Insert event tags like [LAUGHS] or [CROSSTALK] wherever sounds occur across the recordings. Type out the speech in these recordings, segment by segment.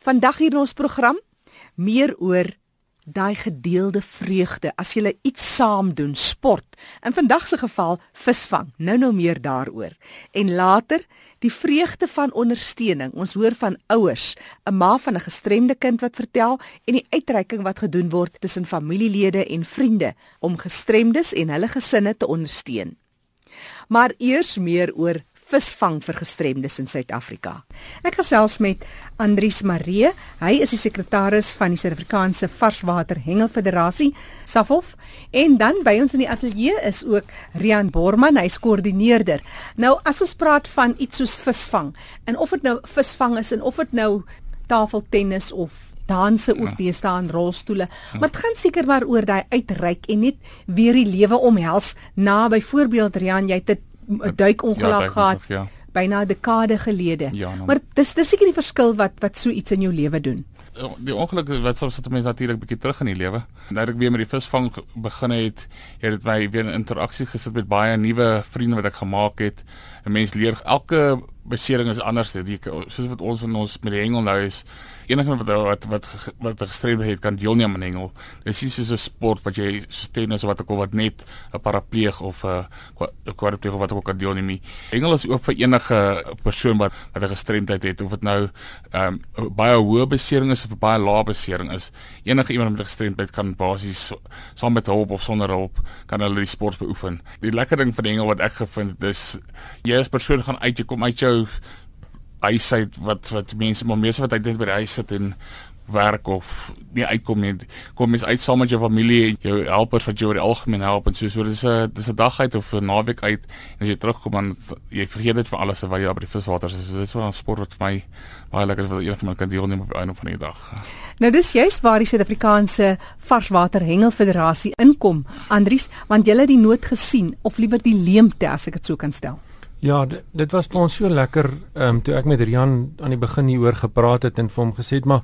Vandag hier in ons program meer oor daai gedeelde vreugde as jy iets saam doen, sport. In vandag se geval visvang. Nou nou meer daaroor. En later die vreugde van ondersteuning. Ons hoor van ouers, 'n ma van 'n gestremde kind wat vertel en die uitreiking wat gedoen word tussen familielede en vriende om gestremdes en hulle gesinne te ondersteun. Maar eers meer oor visvang vir gestremdes in Suid-Afrika. Ek gesels met Andrius Maree. Hy is die sekretaris van die Suid-Afrikaanse Varswater Hengelfederasie, SAFOF, en dan by ons in die ateljee is ook Rian Borman, hy's koördineerder. Nou as ons praat van iets soos visvang, en of dit nou visvang is en of dit nou tafeltennis of danse ook ja. deesdae in rolstoele. Ja. Maar dit gaan seker maar oor daai uitreik en net weer die lewe omhels na byvoorbeeld Rian, jy het 'n duikongeluk ja, gehad ja. byna 'n dekade gelede. Ja, nou, maar dis dis seker die verskil wat wat so iets in jou lewe doen. Ja, die ongeluk wat sou sit mense natuurlik bietjie terug in die lewe. Nou ek weer met die visvang begin het, het dit my weer in interaksie gesit met baie nuwe vriende wat ek gemaak het. 'n Mens leer elke besering is anders. Die soos wat ons in ons met die hengel nou is, enige wat wat wat wat gestremd het kan deelneem aan hengel. Dis nie soos 'n sport wat jy so tennis of wat ook al wat net 'n parapleeg of 'n kwadripleeg of wat ook al kan deelneem nie. Hengel is oop vir enige persoon wat wat 'n gestremdheid het of dit nou ehm um, baie hoë besering is of baie lae besering is. Enige iemand met 'n gestremdheid kan basies saam met hulp of sonder hulp kan hulle die sport beoefen. Die lekker ding van hengel wat ek gevind het is jy as persoon gaan uit jy kom uit jou huis uit wat wat mense maar meeste wat uit by die huis sit en werk of nie uitkom nie. Kom mens uit saam met jou familie en jou helpers wat jou oor die algemeen help en so so dis 'n dis 'n dag uit of 'n naweek uit en as jy terugkom dan jy vergeet dit vir alles wat jy by die viswater is. So dis wel 'n sport wat vir my baie lekker is wat enigiemand kan deelneem op 'n einde van die dag. Nou dis juist waar die Suid-Afrikaanse Varswater Hengelfederasie inkom, Andries, want jy het die nood gesien of liewer die leemte as ek dit so kan stel. Ja, dit, dit was vir ons so lekker ehm um, toe ek met Rian aan die begin hieroor gepraat het en vir hom gesê het maar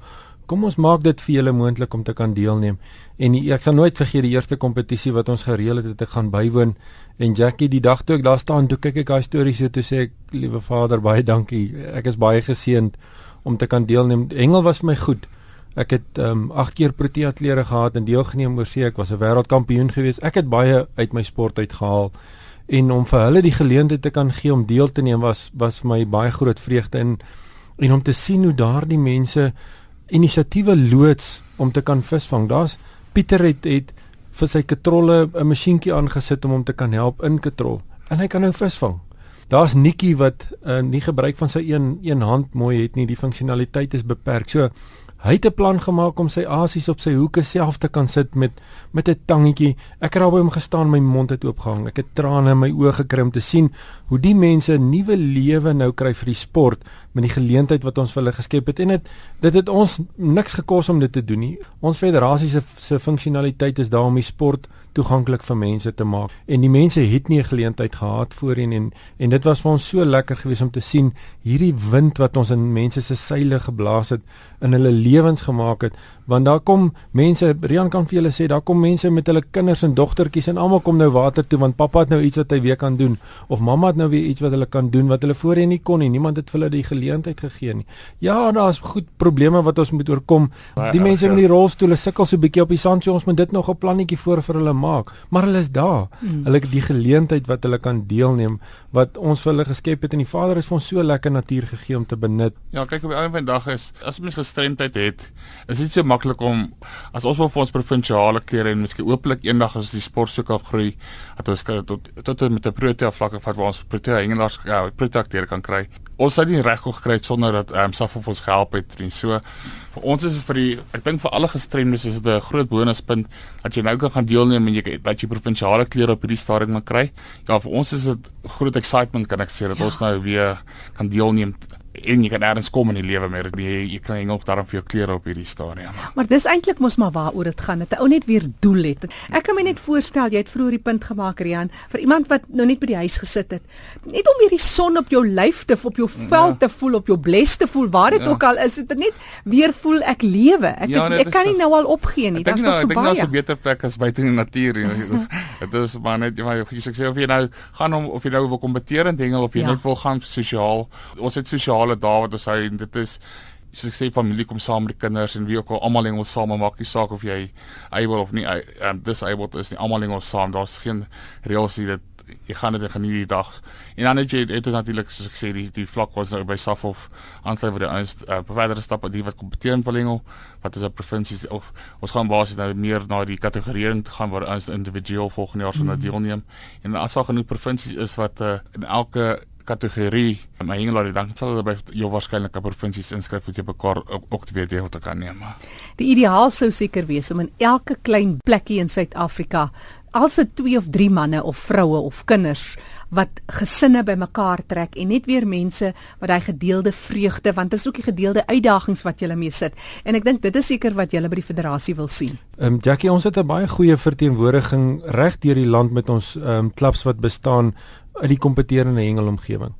kom ons maak dit vir julle moontlik om te kan deelneem. En die, ek sal nooit vergeet die eerste kompetisie wat ons gereël het, het ek gaan bywoon en Jackie die dag toe ek daar staan, toe kyk ek daai storie so toe sê ek liewe Vader, baie dankie. Ek is baie geseënd om te kan deelneem. Engel was vir my goed. Ek het ehm um, 8 keer proteatlere gehad en deelgeneem oor see. Ek was 'n wêreldkampioen gewees. Ek het baie uit my sport uitgehaal en om vir hulle die geleentheid te kan gee om deel te neem was was vir my baie groot vreugde en en om te sien hoe daardie mense inisiatiewe loods om te kan visvang. Daar's Pieter het het vir sy katrolle 'n masjienkie aangesit om hom te kan help in katrol en hy kan nou visvang. Daar's Nikki wat uh, nie gebruik van sy een een hand mooi het nie, die funksionaliteit is beperk. So Hy het 'n plan gemaak om sy asies op sy hoeke self te kan sit met met 'n tangetjie. Ek het albei hom gestaan, my mond het oopgehang. Ek het trane in my oë gekry om te sien hoe die mense 'n nuwe lewe nou kry vir die sport met die geleentheid wat ons vir hulle geskep het. En dit dit het ons niks gekos om dit te doen nie. Ons federasie se se funksionaliteit is daar om die sport toeganklik vir mense te maak. En die mense het nie 'n geleentheid gehad voorheen en en dit was vir ons so lekker geweest om te sien hierdie wind wat ons in mense se seile geblaas het in hulle lewens gemaak het. Want daar kom mense Rian kan vir julle sê daar kom mense met hulle kinders en dogtertjies en almal kom nou water toe want pappa het nou iets wat hy weer kan doen. Of mamma het nou weer iets wat hulle kan doen wat hulle voorheen nie kon nie. Niemand het vir hulle die geleentheid gegee nie. Ja daar's goed probleme wat ons moet oorkom. Die mense met die rolstoele sukkel so 'n bietjie op die sand so ons moet dit nog 'n plannetjie voor vir hulle maak maar hulle is daar hmm. hulle het die geleentheid wat hulle kan deelneem wat ons vir hulle geskep het en die Vader het vir ons so lekker natuur gegee om te benut ja kyk op die einde van die dag is as mens gestremdheid het is dit so maklik om as ons wil vir ons provinsiale klere en miskien ooplik eendag as die sport sou kan groei dat ons kan tot tot met 'n protea vlakke vat waar ons protea hengelaars ja protea kan kry. Ons het nie reg gekry sonder dat ehm um, SAF ons gehelp het en so vir ons is dit vir die ek dink vir alle gestremdes is dit 'n groot bonuspunt dat jy nou kan gaan deelneem en jy dat jy provinsiale klere op hierdie stadium kan kry. Ja vir ons is dit groot excitement kan ek sê dat ja. ons nou weer kan deelneem en jy kan eers kom in die lewe met jy jy kan hengel daarom vir jou klere op hierdie stadium. Maar dis eintlik mos maar waaroor dit gaan. Dat 'n ou net weer doel het. Ek kan my net voorstel jy het vroeër die punt gemaak Rian vir iemand wat nou net by die huis gesit het. Net om weer die son op jou lyf te op jou vel ja. te voel, op jou bles te voel, waar dit ja. ook al is, dit net weer voel ek lewe. Ek ja, nee, ek kan nie nou al opgee nie. Daar's nog nou, so baie. Ek dink nou 'n beter plek as buite in die natuur. Dit is maar net maar ek sê of jy nou gaan om of jy nou wil kompeteer in hengel of jy ja. net wil gaan sosiaal. Ons het sosiale dae wat ons hy en dit is soos ek sê familie kom saam met die kinders en wie ook al almal hengel saam maak nie saak of jy able of nie um, disabled is nie almal hengel saam. Daar's geen reëls hier dit jy gaan dit geniet die dag. En dan het jy dit is natuurlik soos ek sê die die vlak was nou by Safhof aansluit vir die ouens uh, verdere stappe die wat kompeteer vir hengel wat is op provinsies of ons gaan basies nou meer na die kategorieering te gaan waar ons individueel volgende jaar sal mm. deelneem. En as daar genoeg provinsies is wat uh, in elke kategorie my hengelaar dan sal hulle by jou waarskynlike provinsies inskryf wat jy mekaar ook te weet deel te kan neem. Die ideaal sou seker wees om in elke klein plekkie in Suid-Afrika alse twee of drie manne of vroue of kinders wat gesinne bymekaar trek en net weer mense wat daai gedeelde vreugde want dit is ook die gedeelde uitdagings wat julle mee sit en ek dink dit is seker wat julle by die federasie wil sien. Ehm um, Jackie ons het 'n baie goeie verteenwoordiging reg deur die land met ons ehm um, klubs wat bestaan uit die kompeterende hengelomgewing.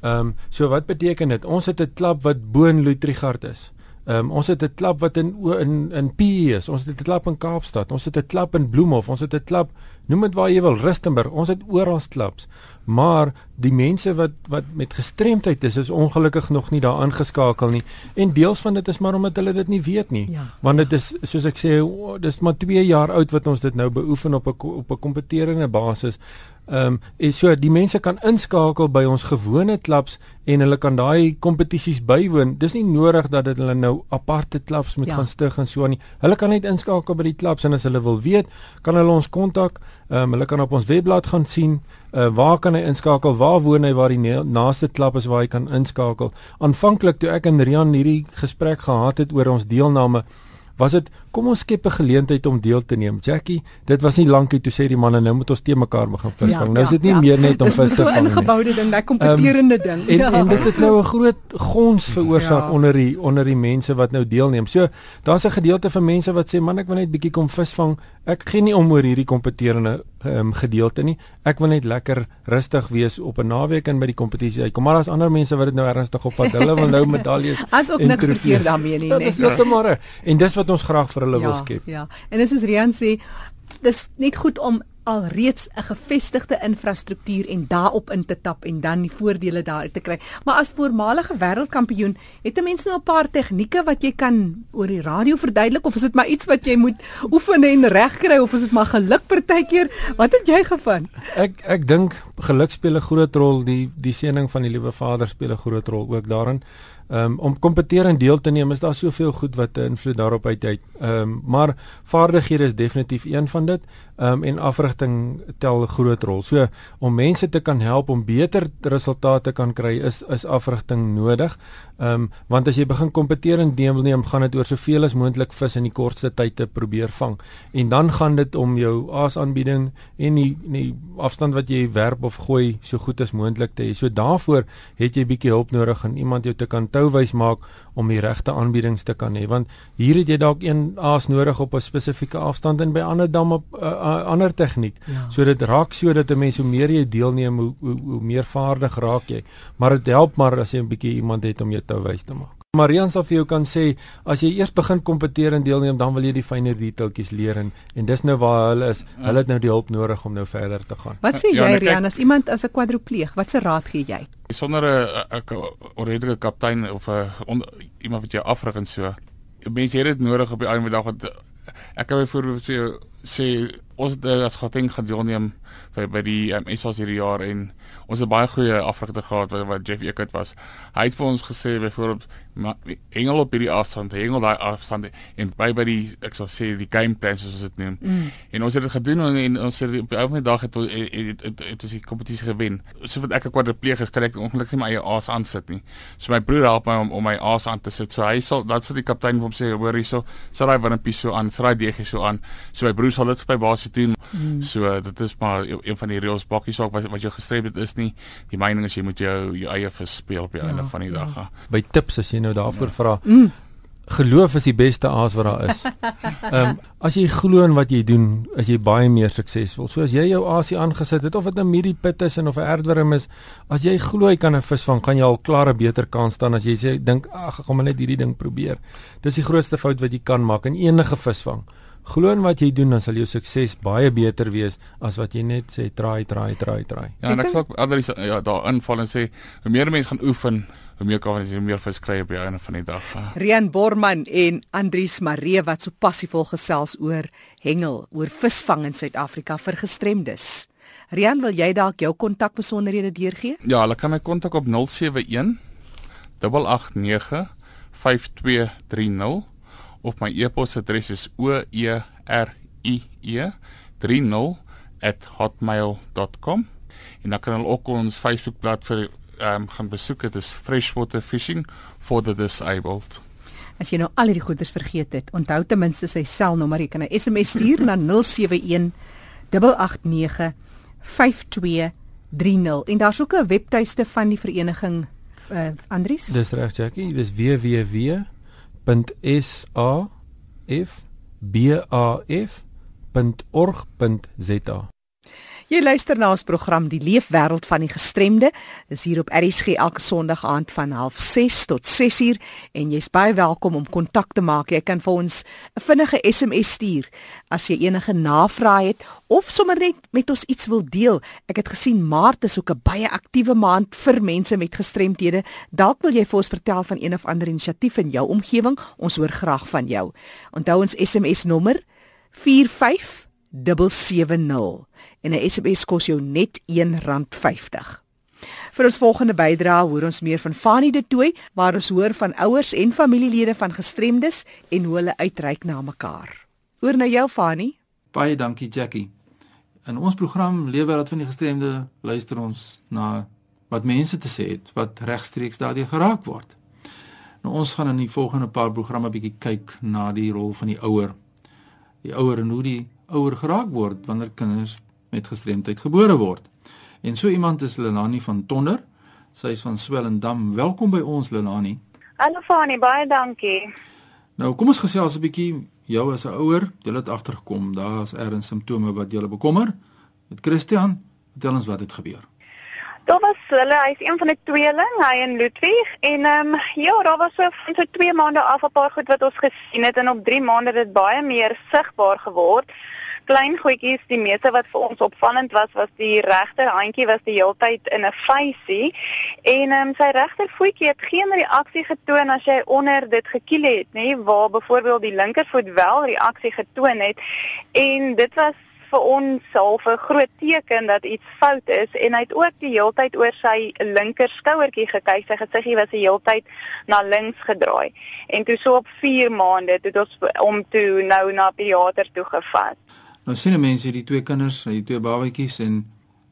Ehm um, so wat beteken dit? Ons het 'n klub wat bo in Lutrigard is. Ehm um, ons het 'n klub wat in in in PE is. Ons het 'n klub in Kaapstad. Ons het 'n klub in Bloemhof. Ons het 'n klub noem dit waar jy wil, Rustenburg. Ons het oral klubs. Maar die mense wat wat met gestremdheid is, is ongelukkig nog nie daar aangeskakel nie. En deels van dit is maar omdat hulle dit nie weet nie. Ja. Want dit is soos ek sê, dis maar 2 jaar oud wat ons dit nou beoefen op 'n op 'n kompeterende basis. Ehm um, en so die mense kan inskakel by ons gewone klubs en hulle kan daai kompetisies bywoon. Dis nie nodig dat dit hulle nou aparte klubs moet ja. gaan stig en so aan nie. Hulle kan net inskakel by die klubs en as hulle wil weet, kan hulle ons kontak. Ehm um, hulle kan op ons webblad gaan sien uh, waar kan hy inskakel? Waar woon hy waar die naaste klub is waar hy kan inskakel? Aanvanklik toe ek en Rian hierdie gesprek gehad het oor ons deelname was dit kom ons skep 'n geleentheid om deel te neem. Jackie, dit was nie lankie toe sê die manne nou moet ons te mekaar begin visvang. Ja, nou is dit nie ja, meer net om vis te vang nie. Dis 'n ingeboude ding, 'n kompeterende um, ding. En ja. en dit het nou 'n groot gons veroorsaak ja. onder die onder die mense wat nou deelneem. So, daar's 'n gedeelte van mense wat sê man ek wil net bietjie kom visvang. Ek gee nie om oor hierdie kompeterende um, gedeelte nie. Ek wil net lekker rustig wees op 'n naweek en by die kompetisie uitkom. Maar daar's ander mense wat dit nou ernstig opvat. Hulle wil nou [LAUGHS] medaljes. As ook niks verkeerd daarmee nie, nee. Dis nog te môre. En dis wat ons graag vir hulle ja, wil skep. Ja. En dis is Rian sê dis net goed om alreeds 'n gevestigde infrastruktuur en daarop in te tap en dan die voordele daaruit te kry. Maar as voormalige wêreldkampioen, het 'n mens nou 'n paar tegnieke wat jy kan oor die radio verduidelik of is dit maar iets wat jy moet oefen en regkry of is dit maar geluk partykeer? Wat het jy gevind? Ek ek dink geluk speel 'n groot rol, die die seëning van die liewe Vader speel 'n groot rol ook daarin. Um, om kompeterend deel te neem is daar soveel goed wat 'n invloed daarop uit het. Ehm um, maar vaardighede is definitief een van dit um, en afrigting tel 'n groot rol. So om mense te kan help om beter resultate kan kry is is afrigting nodig. Ehm um, want as jy begin kompeteer en deelneem, gaan dit oor soveel as moontlik vis in die kortste tyd te probeer vang. En dan gaan dit om jou aasaanbieding en die die afstand wat jy werp of gooi so goed as moontlik te hê. So daarvoor het jy bietjie hulp nodig en iemand jou te kan touwys maak om die regte aanbiedings te kan hê. Want hier het jy dalk een aas nodig op 'n spesifieke afstand en by ander dan op 'n uh, eh, uh, ander tegniek. Ja. So dit raak sodat 'n mens hoe meer jy deelneem, hoe, hoe hoe meer vaardig raak jy. Maar dit help maar as jy 'n bietjie iemand het om jou te wys te maak. Marian sal vir jou kan sê as jy eers begin kompeteer en deelneem, dan wil jy die fynere detailtjies leer en en dis nou waar hulle is. Hulle het nou die hulp nodig om nou verder te gaan. Wat sê ja, jy Rian as iemand as 'n kwadropleeg? Wat se raad gee jy? Sonder 'n 'n ordentlike kaptein of 'n iemand wat jou afrig en so. Mense het dit nodig op die einde dag want ek kan byvoorbeeld sê sê ons het eh, as gating deelneem by by die um, SA's hierdie jaar en ons het baie goeie afrigter gehad wat, wat Jeff Eckert was. Hy het vir ons gesê byvoorbeeld hengel op hierdie afstand, hengel daai afstand en by by die ek sal sê die game plans soos dit noem. Mm. En ons het dit gedoen en, en ons het op die ou dag het het het ons die kompetisie gewen. So wat ek 'n kwadripleeg is, kan ek ongelukkig nie my eie aas aan sit nie. So my broer help my om om my aas aan te sit. So hy sal dat sal die kaptein vir hom sê hoor hierso, sit daai winnepie so aan, sit daai deeg so aan. So my broer sal dit by basis doen. Mm. So dit is maar een van die reëls bakkie saak wat wat jy gestrep het is nie. Die mening is jy moet jou jou eie vis speel op die ja, einde van die ja. dag. Ja. By tips as jy nou daarvoor ja. vra. Mm. Geloof is die beste aas wat daar is. [LAUGHS] Ehm um, as jy glo in wat jy doen, is jy baie meer suksesvol. So as jy jou aasie aangesit het of dit 'n nou middie pit is en of 'n erdwurm is, as jy glo jy kan 'n vis vang, gaan jy al klaar 'n beter kans staan as jy sê dink ag ek gaan maar net hierdie ding probeer. Dis die grootste fout wat jy kan maak in enige visvang. Glo in wat jy doen dan sal jou sukses baie beter wees as wat jy net sê try try try try. Ja, en ek sal anders ja, daar inval en sê hoe meer mense gaan oefen, hoe meer kan jy meer vis kry op die einde van die dag. Rian Borman en Andries Maree wat so passievol gesels oor hengel, oor visvang in Suid-Afrika vir gestremdes. Rian, wil jy dalk jou kontakbesonderhede deurgee? Ja, hulle kan my kontak op 071 889 5230 of my e-posadres is o e r i e 30@hotmail.com en dan kan hulle ook ons Facebookblad vir ehm um, gaan besoek. Dit is Freshwater Fishing for the Disabled. As jy nou al hierdie goeders vergeet het, onthou ten minste sy selnommer. Jy kan 'n SMS stuur na 071 889 5230 en daar's ook 'n webtuiste van die vereniging uh, Andries. Dis reg Jackie, dis www www.safbaf.org.za Jy luister na ons program Die Leefwêreld van die Gestremde. Dis hier op RSG elke Sondag aand van 06:30 tot 6:00 en jy's baie welkom om kontak te maak. Jy kan vir ons 'n vinnige SMS stuur as jy enige navrae het of sommer net met ons iets wil deel. Ek het gesien Maart is ook 'n baie aktiewe maand vir mense met gestremthede. Dalk wil jy vir ons vertel van een of ander inisiatief in jou omgewing. Ons hoor graag van jou. Onthou ons SMS nommer 45770 en 'n SMS kos jou net R1.50. Vir ons volgende bydrae hoor ons meer van Fanie de Tooi, waar ons hoor van ouers en familielede van gestremdes en hoe hulle uitreik na mekaar. Oor na jou Fanie. Baie dankie Jackie. In ons program Leefwêreld van die Gestremde luister ons na wat mense te sê het wat regstreeks daardie geraak word. Nou ons gaan in die volgende paar programme bietjie kyk na die rol van die ouer. Die ouer en hoe die ouer geraak word wanneer kinders met gestremdheid gebore word. En so iemand is Lenani van Tonder. Sy is van Swellendam. Welkom by ons Lenani. Hallo Fani, baie dankie. Nou kom ons gesels 'n bietjie jou as 'n ouer. Jy het agtergekom daar's erns simptome wat jou bekommer. Met Christian, vertel ons wat het gebeur. Daar was hulle, hy's een van die tweeling, hy en Ludwig en ehm um, ja, daar was so van so 2 maande af 'n paar goed wat ons gesien het en op 3 maande het dit baie meer sigbaar geword. Klein goedjies, die meeste wat vir ons opvallend was was die regter handjie was die heeltyd in 'n fasie en ehm um, sy regter voetjie het geen reaksie getoon as jy onder dit gekiel het, nê, waar byvoorbeeld die linkervoet wel reaksie getoon het en dit was vir ons half 'n groot teken dat iets fout is en hy het ook die heeltyd oor sy linker skouertjie gekyk. Sy gesiggie was die heeltyd na links gedraai. En toe so op 4 maande het ons om toe nou na pediater toe gevat. Nou sien mense hierdie twee kinders, hierdie twee babatjies en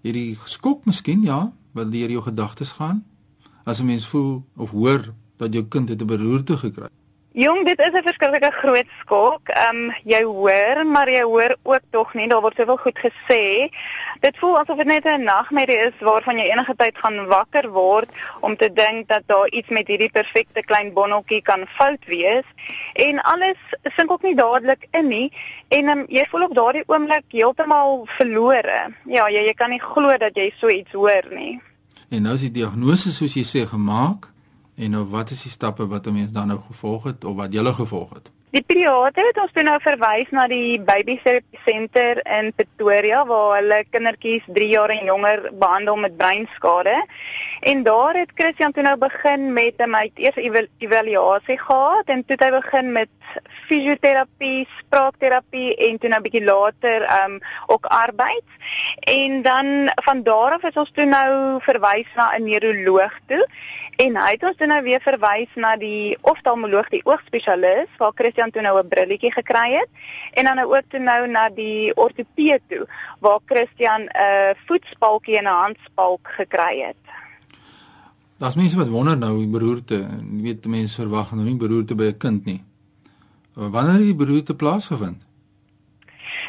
hierdie skok miskien ja, wat deur jou gedagtes gaan. As 'n mens voel of hoor dat jou kind het 'n beroerte gekry. Jong, dit is 'n verskriklike groot skok. Ehm um, jy hoor, maar jy hoor ook tog nie, daar word soveel goed gesê. Dit voel asof dit net 'n nagmerrie is waarvan jy enige tyd gaan wakker word om te dink dat daar iets met hierdie perfekte klein bonneltjie kan fout wees. En alles sink ook nie dadelik in nie en um, jy voel op daardie oomblik heeltemal verlore. Ja, jy jy kan nie glo dat jy so iets hoor nie. En nou is die diagnose soos jy sê gemaak. En nou wat is die stappe wat 'n mens dan nou gevolg het of wat jy gele gevolg het? Die pediater het ons toe nou verwys na die baby therapy center in Pretoria waar hulle kindertjies 3 jaar en jonger behandel met breinskade. En daar het Christian toe nou begin met 'n my eers evaluasie gehad en toe het hy begin met fisioterapie, spraakterapie en toe nou 'n bietjie later um ook arbeids. En dan van daar af is ons toe nou verwys na 'n neuroloog toe en hy het ons toe nou weer verwys na die oftalmoloog, die oogspesialis waar Christian toe nou 'n brilletjie gekry het en dan nou ook toe nou na die ortopeed toe waar Christian 'n voetspalkie en 'n handspalk gekry het. Daar's mense wat wonder nou die beroerte, jy weet mense verwag nou nie beroerte by 'n kind nie. Wanneer het die beroerte plaasgevind?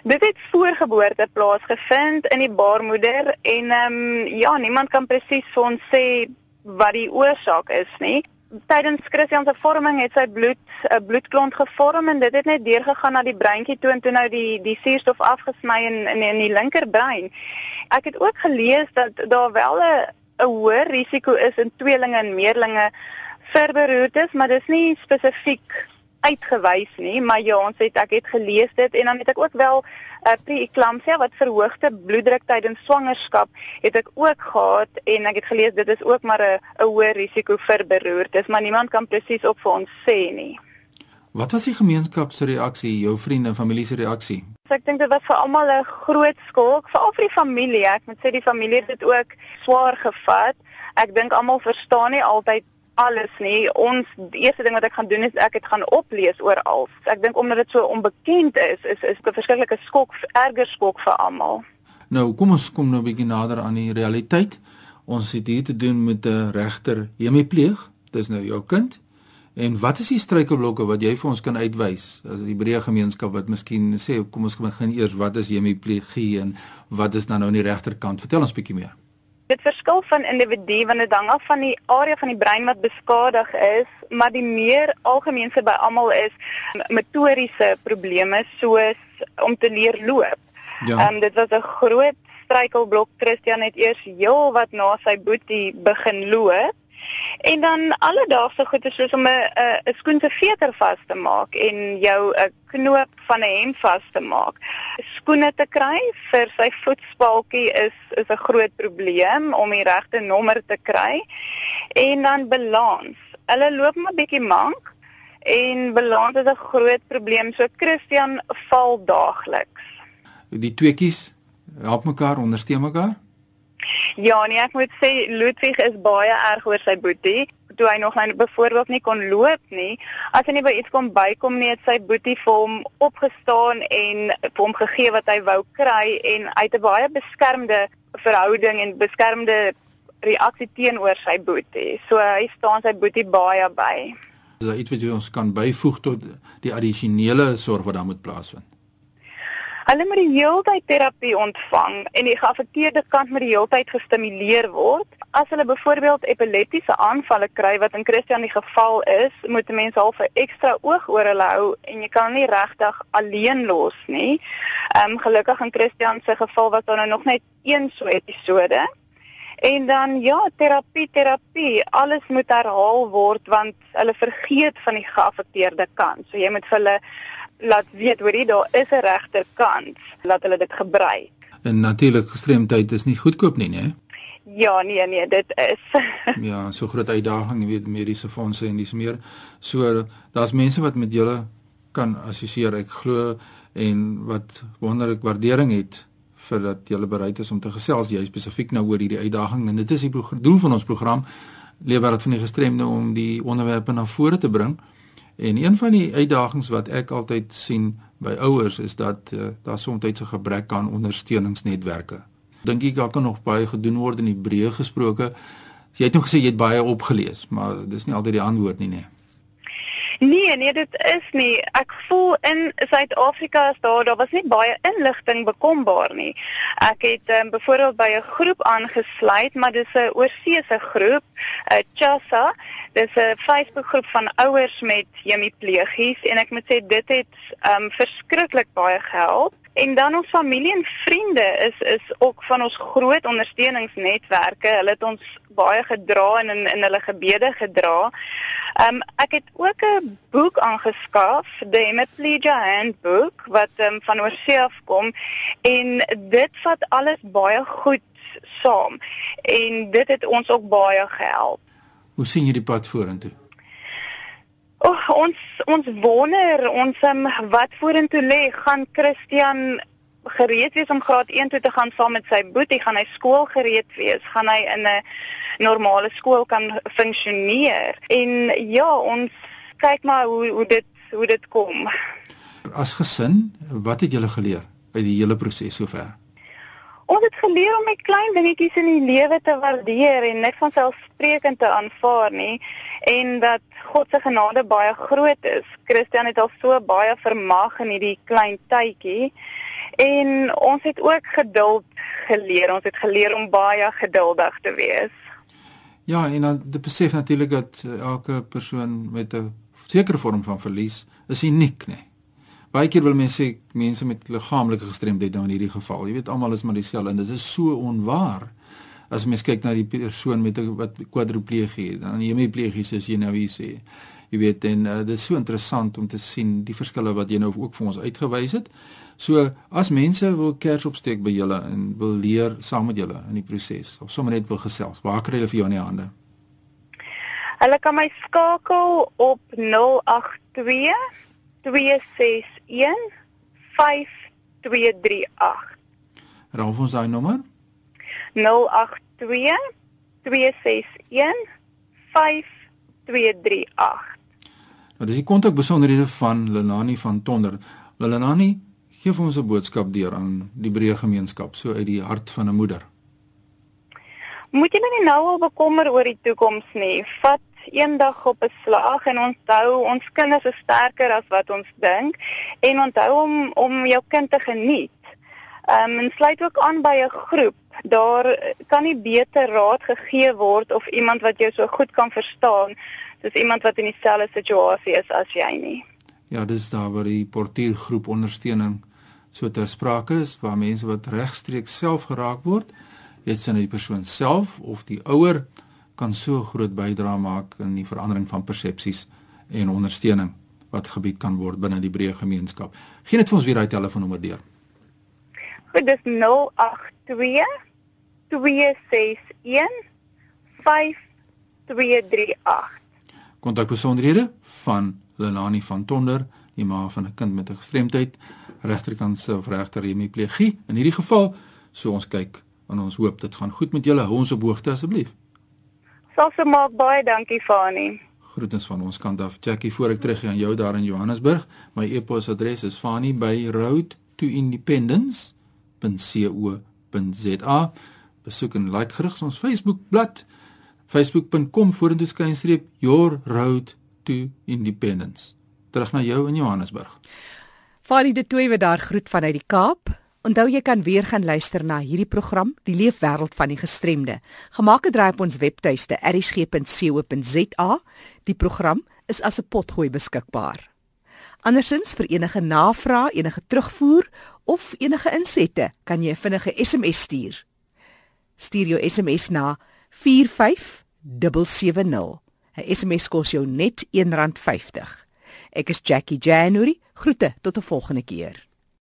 Dit het voorgeboorte plaasgevind in die baarmoeder en ehm um, ja, niemand kan presies vir ons sê wat die oorsaak is nie. Tydens Christian se vorming het sy bloed 'n bloedklont gevorm en dit het net deurgegaan na die breintjie toe en toe nou die die suurstof afgesny in in, in die linkerbrein. Ek het ook gelees dat daar wel 'n 'n hoër risiko is in tweelinge en meerlinge vir beroertes, maar dis nie spesifiek uitgewys nie, maar ja, ons het ek het gelees dit en dan het ek ook wel 'n uh, eh, preeklampsia wat verhoogde bloeddruk tydens swangerskap het ek ook gehad en ek het gelees dit is ook maar 'n 'n hoë risiko vir beroertes, maar niemand kan presies op vir ons sê nie. Wat was die gemeenskap se reaksie, jou vriende en familie se reaksie? So ek dink dit was vir almal 'n groot skok, veral vir die familie. Ek moet sê die familie het dit ook swaar gevat. Ek dink almal verstaan nie altyd alles nie. Ons eerste ding wat ek gaan doen is ek het gaan oplees oor al. Ek dink omdat dit so onbekend is, is is 'n verskriklike skok, erger skok vir almal. Nou, kom ons kom nou 'n bietjie nader aan die realiteit. Ons het hier te doen met 'n regter hemipleeg. Dis nou jou kind. En wat is die struikelblokke wat jy vir ons kan uitwys as die Hebreë gemeenskap wat miskien sê kom ons begin eers wat is hemiplegie en wat is dan nou aan die regterkant? Vertel ons bietjie meer. Dit verskil van individu want dit hang af van die area van die brein wat beskadig is, maar die meer algemeenste by almal is motoriese probleme soos om te leer loop. Ja. Um, dit was 'n groot struikelblok Christian het eers heel wat na sy boetie begin loop. En dan alledaagse goede soos om 'n 'n skoen se veter vas te maak en jou 'n knoop van 'n hemp vas te maak. Skoene te kry vir sy voetspaltjie is is 'n groot probleem om die regte nommer te kry. En dan balans. Hulle loop maar bietjie mank en balans is 'n groot probleem. So Christian val daagliks. Die tweeetjies help mekaar, ondersteun mekaar. Ja, nee, ek moet sê Ludwig is baie erg oor sy boetie. Toe hy nog net byvoorbeeld nie kon loop nie, as hy nie by iets kon bykom nie, het sy boetie vir hom opgestaan en vir hom gegee wat hy wou kry en hy het 'n baie beskermde verhouding en beskermde reaksie teenoor sy boetie. So hy staan sy boetie baie by. Is daar iets wat jy ons kan byvoeg tot die addisionele sorg wat daar moet plaasvind? Hulle moet die heeltyd terapie ontvang en die geaffekteerde kant moet die heeltyd gestimuleer word. As hulle byvoorbeeld epileptiese aanvalle kry wat in Christian die geval is, moet 'n mens half 'n ekstra oog oor hulle hou en jy kan nie regtig alleen los nie. Ehm um, gelukkig in Christian se geval was daar nou nog net een so episode. En dan ja, terapie, terapie, alles moet herhaal word want hulle vergeet van die geaffekteerde kant. So jy moet vir hulle laat weet hoorie daar is 'n regterkant laat hulle dit gebruik. En natuurlik gestremdheid is nie goedkoop nie, né? Ja, nee nee, dit is. [LAUGHS] ja, so groot uitdaging, jy weet mediese fondse en dis meer. So daar's mense wat met julle kan assosieer, ek glo en wat wonderlik waardering het vir dat julle bereid is om te gesels jy spesifiek nou oor hierdie uitdaging en dit is die doel van ons program Leefwêreld van die gestremde om die onderwerpe na vore te bring. En een van die uitdagings wat ek altyd sien by ouers is dat uh, daar soms 'n gebrek aan ondersteuningsnetwerke. Dink ek daar kan nog baie gedoen word in die breë gesproke. Jy het nog gesê jy het baie opgelees, maar dis nie altyd die antwoord nie, nee. Nee, nee, dit is nie. Ek voel in Suid-Afrika is daar daar was nie baie inligting bekombaar nie. Ek het um, byvoorbeeld by 'n groep aangesluit, maar dis 'n oorseese groep, 'n Chassa. Dis 'n Facebook-groep van ouers met hemiplegies en ek moet sê dit het um, verskriklik baie gehelp. En dan ons familie en vriende is is ook van ons groot ondersteuningsnetwerke. Hulle het ons baie gedra en in in hulle gebede gedra. Um ek het ook 'n boek aangeskaf, The Hemiplegia Handbook wat um, van oorsee af kom en dit vat alles baie goed saam. En dit het ons ook baie gehelp. Hoe sien jy die pad vorentoe? Oh, ons ons wonder ons um, wat vorentoe lê gaan Christian gereed wees om graad 1 toe te gaan saam met sy boetie gaan hy skool gereed wees? Gaan hy in 'n normale skool kan funksioneer en ja ons kyk maar hoe hoe dit hoe dit kom. As gesin wat het julle geleer uit die hele proses sover Ons het geleer om met klein dingetjies in die lewe te waardeer en net van selfsprekend te aanvaar nie en dat God se genade baie groot is. Christian het al so baie vermag in hierdie klein tydjie en ons het ook geduld geleer. Ons het geleer om baie geduldig te wees. Ja, en dan die besef natuurlik dat elke persoon met 'n sekere vorm van verlies is uniek, nee baie keer wil mense sê mense met liggaamlike gestremdheid dan in hierdie geval. Jy weet almal is maar dieselfde en dit is so onwaar. As mens kyk na die persoon met wat kwadriplegie, dan hemiplegies is jy nou hier sê. Jy weet en uh, dit is so interessant om te sien die verskille wat jy nou ook vir ons uitgewys het. So as mense wil kers opsteek by julle en wil leer saam met julle in die proses of sommer net wil gesels, waar kry hulle vir jou in die hande? Hulle kan my skakel op 082 261 5238. Raaf ons daai nommer? 082 261 5238. Nou dis die kontak besonderhede van Lenani van Tonder. Lenani, gee vir ons 'n boodskap deur aan die breë gemeenskap so uit die hart van 'n moeder. Moet jy nie nou al bekommer oor die toekoms nie. Vat eendag op 'n slag en onthou ons kinders is sterker as wat ons dink en onthou om om jou kind te geniet. Ehm um, en sluit ook aan by 'n groep. Daar kan nie beter raad gegee word of iemand wat jou so goed kan verstaan soos iemand wat in dieselfde situasie is as jy nie. Ja, dis daar waar die portuïergroep ondersteuning so ter sprake is waar mense wat regstreeks self geraak word, dit sien die persoon self of die ouer kan so groot bydrae maak in die verandering van persepsies en ondersteuning wat gebied kan word binne die breë gemeenskap. Geen dit vir ons weer daai telefoonnommer deur. Goed, dis 082 261 5238. Kontak besonderhede van Lelani van Tonder, die ma van 'n kind met 'n gestremdheid, regterkant se of regter hemiplegie. In hierdie geval, so ons kyk en ons hoop dit gaan goed met julle. Hou ons op hoogte asseblief. Sal se maak baie dankie Fani. Groetens van ons kant af. Jackie, voor ek terug aan jou daar in Johannesburg. My e-posadres is fani@roadtoindependence.co.za. Besoek en like gerus ons Facebookblad facebook.com vorentoe skynstreep your road to independence. Terug na jou in Johannesburg. Fani de Toewe daar groet vanuit die Kaap. Onthou jy kan weer gaan luister na hierdie program, Die Leefwêreld van die Gestremde. Gemaak het draai op ons webtuiste erisg.co.za. Die program is as 'n potgooi beskikbaar. Andersins vir enige navrae, enige terugvoer of enige insette, kan jy 'n vinnige SMS stuur. Stuur jou SMS na 45770. 'n SMS kos jou net R1.50. Ek is Jackie January. Groete tot 'n volgende keer.